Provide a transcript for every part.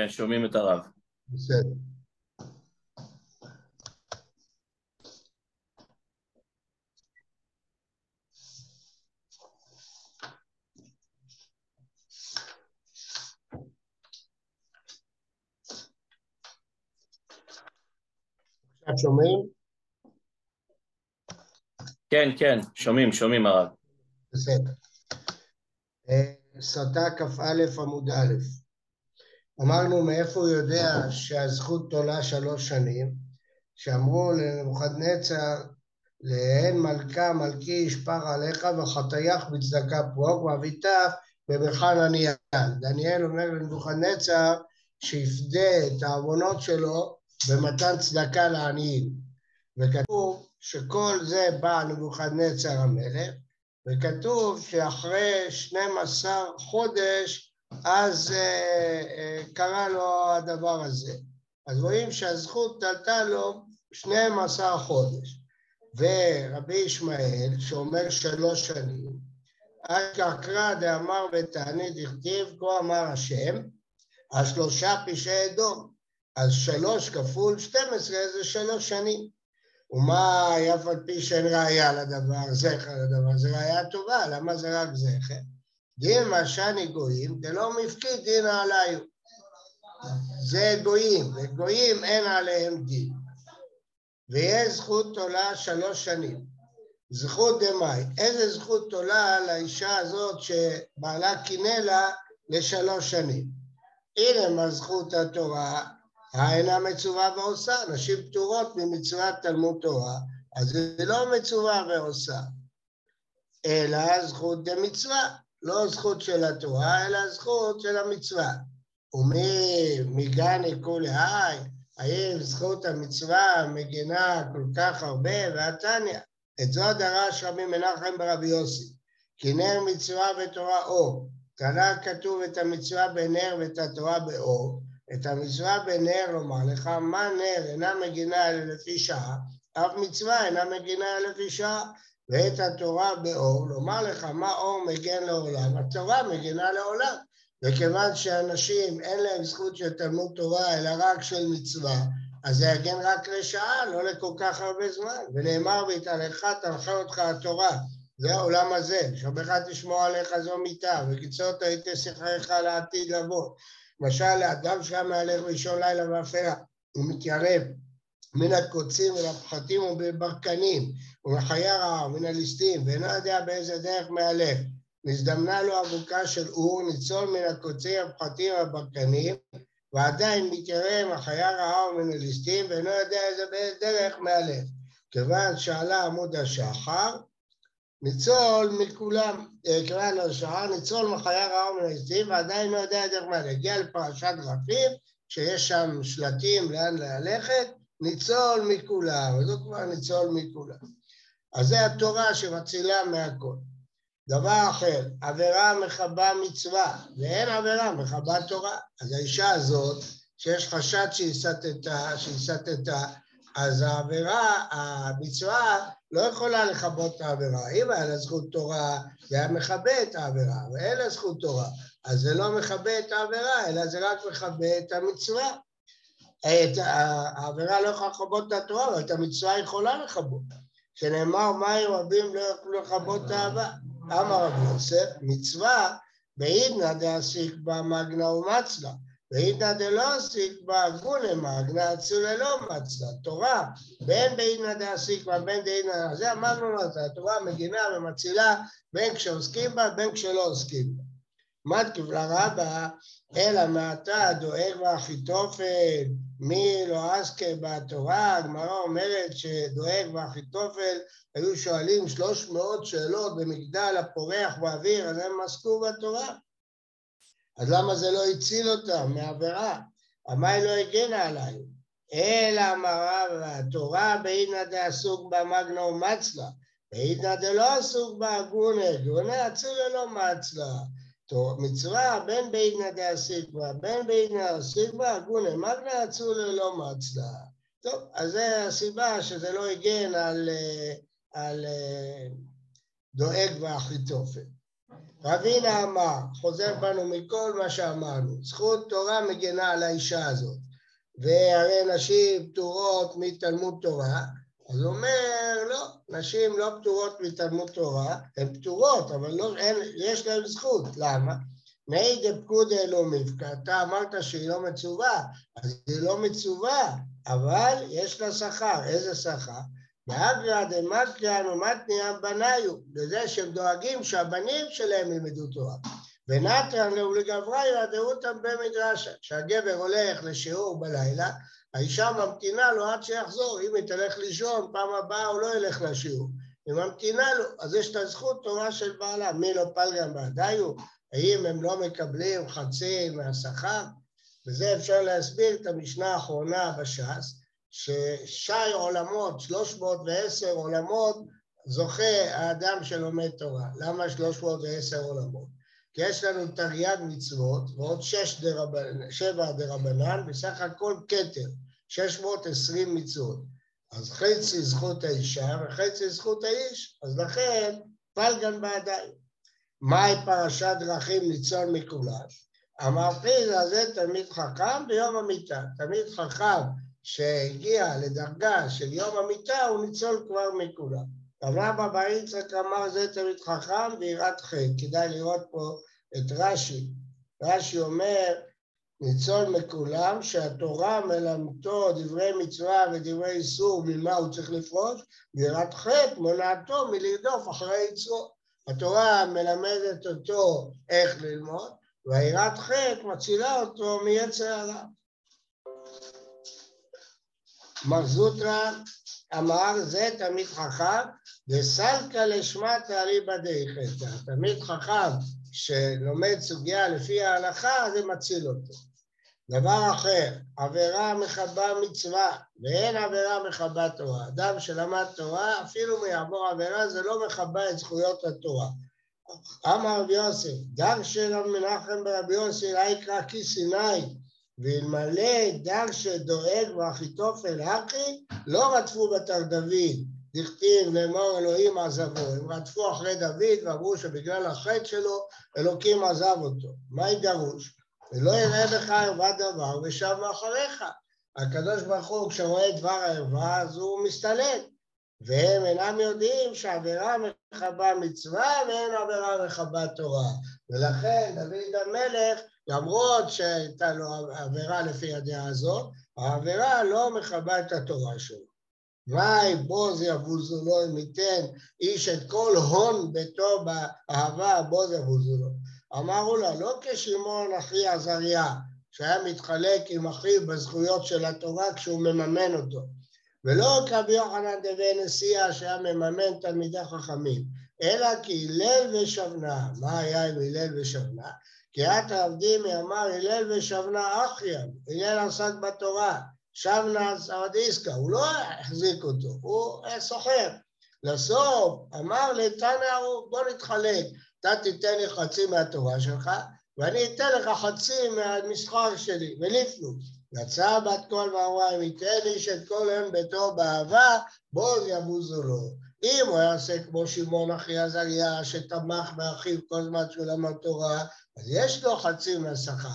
כן, שומעים את הרב. בסדר. עכשיו שומעים? כן, כן, שומעים, שומעים הרב. בסדר. אה, סרטה כ"א עמוד א', אמרנו מאיפה הוא יודע שהזכות תולה שלוש שנים, שאמרו לנבוכדנצר להן מלכה מלכי ישפר עליך וחטייך בצדקה פרוק ואביתך במרחן ענייה. דניאל אומר לנבוכדנצר שיפדה את העוונות שלו במתן צדקה לעניים. וכתוב שכל זה בא נבוכדנצר המלך, וכתוב שאחרי 12 חודש אז אה, אה, קרה לו הדבר הזה. אז רואים שהזכות עלתה לו 12 חודש. ורבי ישמעאל, שאומר שלוש שנים, אשכח קרא דאמר ותענית דכתיב, כה אמר השם, השלושה פשעי אדום. אז שלוש כפול 12 זה שלוש שנים. ומה אף על פי שאין ראייה לדבר, זכר לדבר, זה ראייה טובה, למה זה רק זכר? דין משני גויים, דלא מפקיד דין עליו. זה גויים, וגויים אין עליהם דין. ויש זכות עולה שלוש שנים. זכות דמאי. איזה זכות עולה לאישה הזאת שבעלה קינא לה לשלוש שנים? הנה מה זכות התורה, האינה מצווה ועושה. נשים פטורות ממצוות תלמוד תורה, אז זה לא מצווה ועושה, אלא זכות דמצווה. לא זכות של התורה, אלא זכות של המצווה. ומגן עיקול להי, האם זכות המצווה מגינה כל כך הרבה, והתניא. את זו דרש רבי מנחם ברבי יוסי, כי נר מצווה ותורה אור. תנא כתוב את המצווה בנר ואת התורה באור. את המצווה בנר לומר לך, מה נר אינה מגינה אלא לפי שעה, אף מצווה אינה מגינה אלא לפי שעה. ואת התורה באור, לומר לך מה אור מגן לעולם, התורה מגנה לעולם. וכיוון שאנשים אין להם זכות של תלמוד תורה אלא רק של מצווה, אז זה יגן רק לשעה, לא לכל כך הרבה זמן. ונאמר והתהלך תנחה אותך התורה, זה העולם הזה, שומרך תשמור עליך זו מיתה, וקיצור תהייתי שיחריך לעתיד לבוא. למשל, לאדם שהיה מהלך ראשון לילה באפלה, הוא מתיירב מן הקוצים ולפחתים ובברקנים, ומחיי הרעה ומן הליסטים, ואינו יודע באיזה דרך מהלך. נזדמנה לו אבוקה של אור, ניצול מן הקוצים, הפחתים והברקנים, ועדיין מתיירא מחיי הרעה ומן הליסטים, ואינו יודע איזה דרך מהלך. כיוון שעלה עמוד השחר, ניצול מכולם, כיוון השחר, ניצול מחיי הרעה ומן הליסטים, ועדיין לא יודע דרך מהלך. הגיע לפרשת דרכים, שיש שם שלטים לאן ללכת, ניצול מכולם, וזו כבר ניצול מכולם. אז זה התורה שמצילה מהכל. דבר אחר, עבירה מכבה מצווה, ואין עבירה מכבה תורה. אז האישה הזאת, שיש חשד שהיא סטתה, שהיא סטתה, אז העבירה, המצווה, לא יכולה לכבות את העבירה. אם היה לה זכות תורה, זה היה מכבה את העבירה, ואין לה זכות תורה. אז זה לא מכבה את העבירה, אלא זה רק מכבה את המצווה. את העבירה לא יכולה לכבות את התורה, את המצווה יכולה לכבות. שנאמר מים רבים לא יוכלו לכבות את האהבה. אמר רבי יוסף, מצווה בעידנא דעסיק בה מגנא ומצלה, בעידנא דלא עסיק בה גונה מגנא אצולה לא מצלה. תורה, בין בעידנא דעסיק בה בין בעידנא, זה אמרנו לו, התורה מגינה ומצילה בין כשעוסקים בה בין כשלא עוסקים בה. מתקיף לרבה, אלא מעתה דואג ואחיתופל, מי לא עסקה בתורה, הגמרא אומרת שדואג ואחיתופל היו שואלים שלוש מאות שאלות במגדל הפורח באוויר, אז הם עסקו בתורה. אז למה זה לא הציל אותם מעבירה? המים לא הגנה עליהם. אלא אמרה התורה בעידנא דעסוק בה מגנא ומצלה, בעידנא דלא עסוק בה גונה, גונה אצולה לא מצלה. מצווה בין בעידנא דעסיקבא, בין בעידנא דעסיקבא, גונה מגנא אצולה ללא מצלה. טוב, אז זה הסיבה שזה לא הגן על, על דואג ואחיתופל. רבינה אמר, חוזר בנו מכל מה שאמרנו, זכות תורה מגנה על האישה הזאת, והרי נשים פטורות מתלמוד תורה, אז הוא אומר, לא, נשים לא פטורות מתלמוד תורה, הן פטורות, אבל לא, אין, יש להן זכות, למה? מי דפקודי לא מפקע, אתה אמרת שהיא לא מצווה, אז היא לא מצווה, אבל יש לה שכר, איזה שכר? ואגרא דמטריאן ומתניאן בניו, בזה שהם דואגים שהבנים שלהם ילמדו תורה. ונתן ולגברי דעותם במדרשה, כשהגבר הולך לשיעור בלילה, האישה ממתינה לו עד שיחזור, אם היא תלך לישון, פעם הבאה הוא לא ילך לשיעור. היא ממתינה לו, אז יש את הזכות תורה של בעלה, מי לא פלגן בעדיו, האם הם לא מקבלים חצי מהשכר? וזה אפשר להסביר את המשנה האחרונה בש"ס, ששי עולמות, 310 עולמות, זוכה האדם שלומד תורה. למה 310 עולמות? כי יש לנו תרי"ג מצוות ועוד שש דרבנ... שבע דרבנן, בסך הכל כתר, 620 מצוות. אז חצי זכות האישה וחצי זכות האיש, אז לכן פלגן בעדיין. מהי פרשת דרכים ניצון מכולם? אמר פיזה זה תלמיד חכם ביום המיטה. תלמיד חכם שהגיע לדרגה של יום המיטה הוא ניצול כבר מכולם. רבא בר יצחק אמר זה תלמיד חכם ויראת חטא. כדאי לראות פה את רש"י. רש"י אומר ניצול מכולם שהתורה מלמדו דברי מצווה ודברי איסור ממה הוא צריך לפרוש, ויראת חטא מונעתו מלרדוף אחרי יצרו. התורה מלמדת אותו איך ללמוד, והיראת חטא מצילה אותו מיצר הרע. מר זוטרא אמר זה תמיד חכם וסלקא לשמה תאריבא דאיכתא. תמיד חכם שלומד סוגיה לפי ההלכה זה מציל אותו. דבר אחר, עבירה מכבה מצווה ואין עבירה מכבה תורה. אדם שלמד תורה, אפילו אם יעבור עבירה, זה לא מכבה את זכויות התורה. אמר רבי יוסף, דרשי רב מנחם ברבי יוסי לא יקרא כי סיני, ואלמלא דרשי דואג ואחיתופל הכי, לא רדפו בתר דוד, דכתיב לאמור אלוהים עזבו. הם רדפו אחרי דוד ואמרו שבגלל החטא שלו אלוקים עזב אותו. מה ידרוש? ולא יראה בך ערווה דבר ושב מאחוריך. הקדוש ברוך הוא כשרואה דבר הערווה אז הוא מסתלק. והם אינם יודעים שעבירה מכבה מצווה ואין עבירה מכבה תורה. ולכן דוד המלך, למרות שהייתה לו עבירה לפי הדעה הזאת, העבירה לא מכבה את התורה שלו. ואי בוז יבוזו לו אם ייתן איש את כל הון ביתו באהבה בוז יבוזו לו. אמרו לה, לא כשמעון אחי עזריה, שהיה מתחלק עם אחיו בזכויות של התורה כשהוא מממן אותו, ולא כרבי יוחנן דבי נשיאה שהיה מממן תלמידי חכמים, אלא כי הלל ושבנה. מה היה עם הלל ושבנה? כי את עבדימי אמר הלל ושבנה אחיה, הלל עסק בתורה, שבנה סעדיסקה, הוא לא החזיק אותו, הוא סוחר. לסוף אמר לתנא בוא נתחלק, אתה תיתן לי חצי מהתורה שלך, ואני אתן לך חצי מהמסחר שלי, וליפנו. יצאה בת קול ואמרה, אם ייתן איש את כל הון ביתו באהבה, בוז יבוזו לו. אם הוא היה עושה כמו שמעון אחי עזריה, שתמך באחיו כל זמן שהוא למד תורה, אז יש לו חצי מהשכר.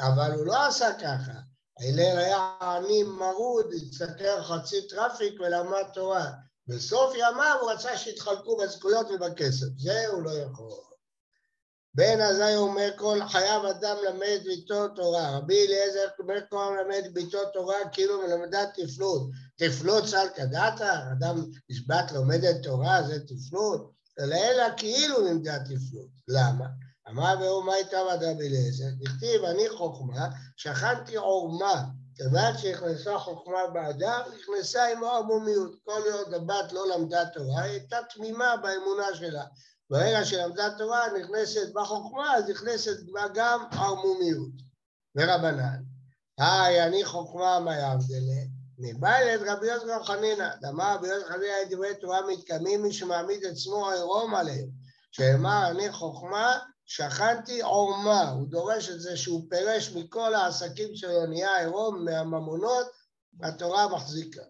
אבל הוא לא עשה ככה. הלל היה עני מרוד, השתכר חצי טרפעיק ולמד תורה. בסוף ימיו הוא רצה שיתחלקו בזכויות ובכסף. זה הוא לא יכול. בן עזאי אומר כל חייב אדם למד ביתו תורה. רבי אליעזר אומר כל למד ביתו תורה כאילו מלמדה תפלות. תפלות סלקא דתא, אדם נשבעת לומדת תורה, זה תפלות. אלא כאילו לימדה תפלות. למה? אמר והוא מה איתה רבי אליעזר? דכתיב אני חוכמה, שכנתי עורמה. כיוון שנכנסה חוכמה באדם, נכנסה עם הערמומיות. כל עוד הבת לא למדה תורה, היא הייתה תמימה באמונה שלה. ברגע שלמדה תורה נכנסת בחוכמה, אז נכנסת בה גם ערמומיות. ורבנן, היי, אני חוכמה מה יעבדלה? מבעלת רבי יוסף חנינא, דאמר רבי יוסף חנינא דברי תורה מתקיימים מי שמעמיד עצמו עירום עליהם, שאמר אני חוכמה, שכנתי עורמה, הוא דורש את זה שהוא פירש מכל העסקים שלו, נהיה עירום מהממונות, התורה מחזיקה.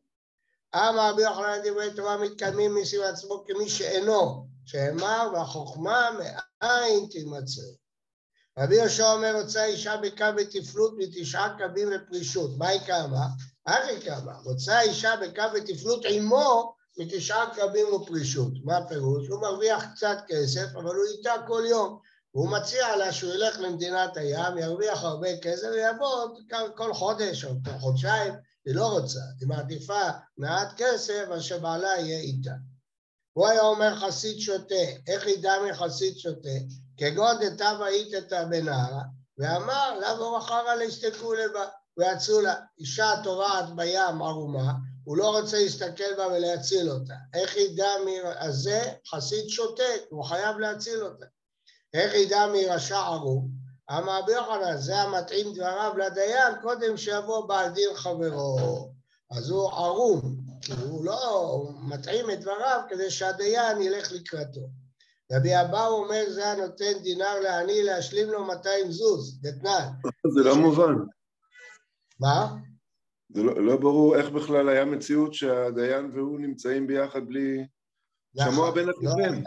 אמר רבי יוחנן דברי תורה מתקיימים מסביב עצמו כמי שאינו, שאמר והחוכמה מאין תימצא. רבי יהושע אומר, רוצה אישה בקו ותפלות מתשעה קבים לפרישות. מה היא קמה? רוצה אישה בקו ותפלות עמו מתשעה קבים ופרישות. מה הפירוש? הוא מרוויח קצת כסף, אבל הוא איתה כל יום. והוא מציע לה שהוא ילך למדינת הים, ירוויח הרבה כסף ויעבוד כל חודש או כל חודשיים. היא לא רוצה, היא מעדיפה מעט כסף, אז שבעלה יהיה איתה. הוא היה אומר חסיד שוטה, איך ידע מחסיד שוטה? כגון דתיו היית את בנערה, ואמר לאו אחרא להסתכלו לבה, ויצאו לה, אישה טובעת בים ערומה, הוא לא רוצה להסתכל בה ולהציל אותה. איך ידע אז זה חסיד שותק, הוא חייב להציל אותה. איך ידע מרשע ערום? אמר רבי יוחנן, זה המתאים דבריו לדיין קודם שיבוא בעל דין חברו. אז הוא ערום, הוא לא מתאים את דבריו כדי שהדיין ילך לקראתו. רבי אבאו אומר זה הנותן דינר לעני להשלים לו 200 זוז, דתנן. זה לא מובן. מה? זה לא, לא ברור איך בכלל היה מציאות שהדיין והוא נמצאים ביחד בלי... שמוע בין הכיוון.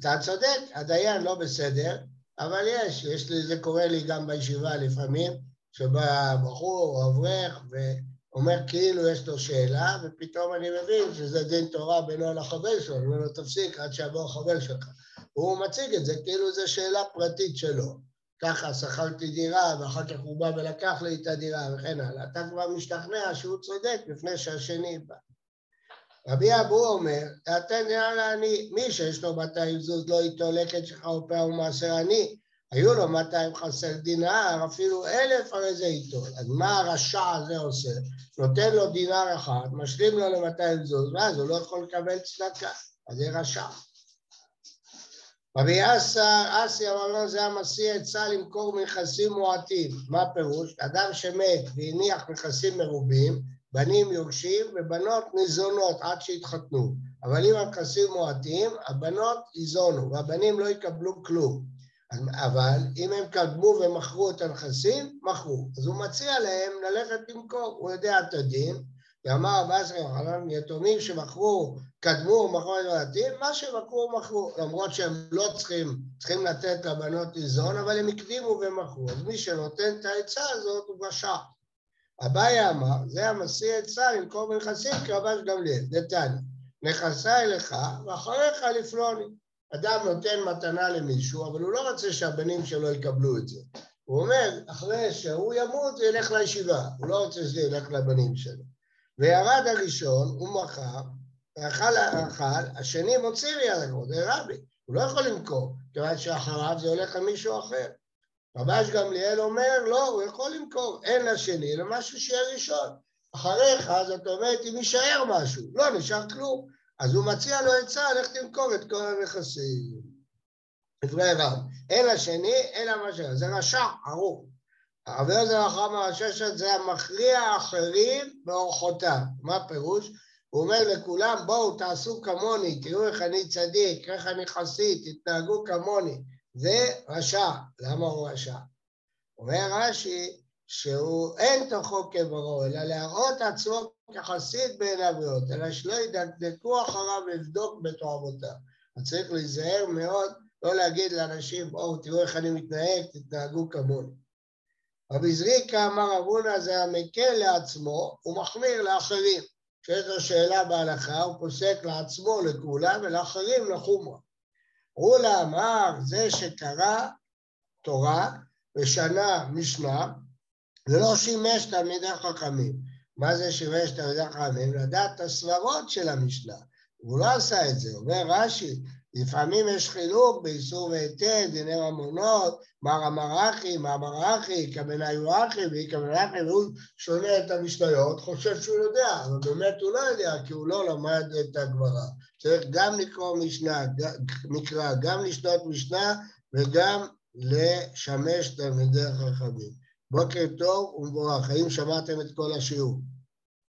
אתה צודק, הדיין לא בסדר, אבל יש, יש לי, זה קורה לי גם בישיבה לפעמים, שבא בחור, אברך, ואומר כאילו יש לו שאלה, ופתאום אני מבין שזה דין תורה בינו לחבר שלו, אני אומר לו תפסיק עד שיבוא החבר שלך. הוא מציג את זה כאילו זו שאלה פרטית שלו. ככה שכרתי דירה, ואחר כך הוא בא ולקח לי את הדירה וכן הלאה. אתה כבר משתכנע שהוא צודק לפני שהשני בא. רבי אבו אומר, תתן דירה לעני, מי שיש לו 200 זוז לא ייטול לקט ופאה ומעשר עני, היו לו 200 חסר דינר, אפילו אלף הרי זה ייטול. אז מה הרשע הזה עושה? נותן לו דינר אחד, משלים לו ל-200 זוז, ואז הוא לא יכול לקבל צדקה, אז זה רשע. רבי אסר, אסי אמר לו זה המסיע עצה למכור נכסים מועטים. מה הפירוש? אדם שמת והניח נכסים מרובים, בנים יורשים ובנות ניזונות עד שיתחתנו. אבל אם הנכסים מועטים, הבנות ייזונו והבנים לא יקבלו כלום. אבל אם הם קדמו ומכרו את הנכסים, מכרו. אז הוא מציע להם ללכת למכור, הוא יודע את הדין, ואמר רב אסר יוחנן, יתומים שמכרו, קדמו ומכרו את הבתים, מה שמכרו מכרו, למרות שהם לא צריכים, צריכים לתת לבנות ליזון, אבל הם הקדימו ומכרו. אז מי שנותן את העצה הזאת הוא רשע. אביי אמר, זה המשיא עצה למכור בנכסים כרבש גמליאל, דתני, נכסי לך ואחריך לפלוני. אדם נותן מתנה למישהו, אבל הוא לא רוצה שהבנים שלו יקבלו את זה. הוא אומר, אחרי שהוא ימות זה ילך לישיבה, הוא לא רוצה שזה ילך לבנים שלו. וירד הראשון, הוא מכר, ואכל האכל, השני מוציא על הגרות, זה רבי, הוא לא יכול למכור, כיוון שאחריו זה הולך למישהו אחר. רבש גמליאל אומר, לא, הוא יכול למכור, אין לשני, אלא משהו שיהיה ראשון. אחריך, זאת אומרת, אם יישאר משהו, לא נשאר כלום. אז הוא מציע לו עצה, לך תמכור את כל הנכסים. דברי רב, אין לשני, אלא מה ש... זה רשע, ארוך. הרב יוזר החם הששת זה המכריע אחרים באורחותיו. מה הפירוש? הוא אומר לכולם, בואו תעשו כמוני, תראו איך אני צדיק, איך אני חסיד, תתנהגו כמוני. זה רשע. למה הוא רשע? אומר רש"י שהוא אין תוכו כברו, אלא להראות עצמו כחסיד בעין הבריות, אלא שלא ידקדקו אחריו לבדוק בתועבותיו. אז צריך להיזהר מאוד, לא להגיד לאנשים, בואו תראו איך אני מתנהג, תתנהגו כמוני. רבי זריקה אמר אבונה זה המקל לעצמו, הוא מחמיר לאחרים. כשיש לו שאלה בהלכה, הוא פוסק לעצמו לכולם ולאחרים לחומרה. רולה אמר, זה שקרא תורה ושנה משנה, ולא שימש תלמידי חכמים. מה זה שימש תלמידי חכמים? לדעת את הסברות של המשנה. הוא לא עשה את זה, אומר רש"י, לפעמים יש חילוק באיסור והיתר, דיני ממונות, מר אמר מה אמר אחי, כמנהיו אחי, והיא כמנהי והוא שונה את המשניות, חושב שהוא יודע, אבל באמת הוא לא יודע, כי הוא לא למד את הגמרא. צריך גם לקרוא משנה, מקרא, גם לשנות משנה וגם לשמש תלמידי חכמים. בוקר טוב ומבורך, האם שמעתם את כל השיעור?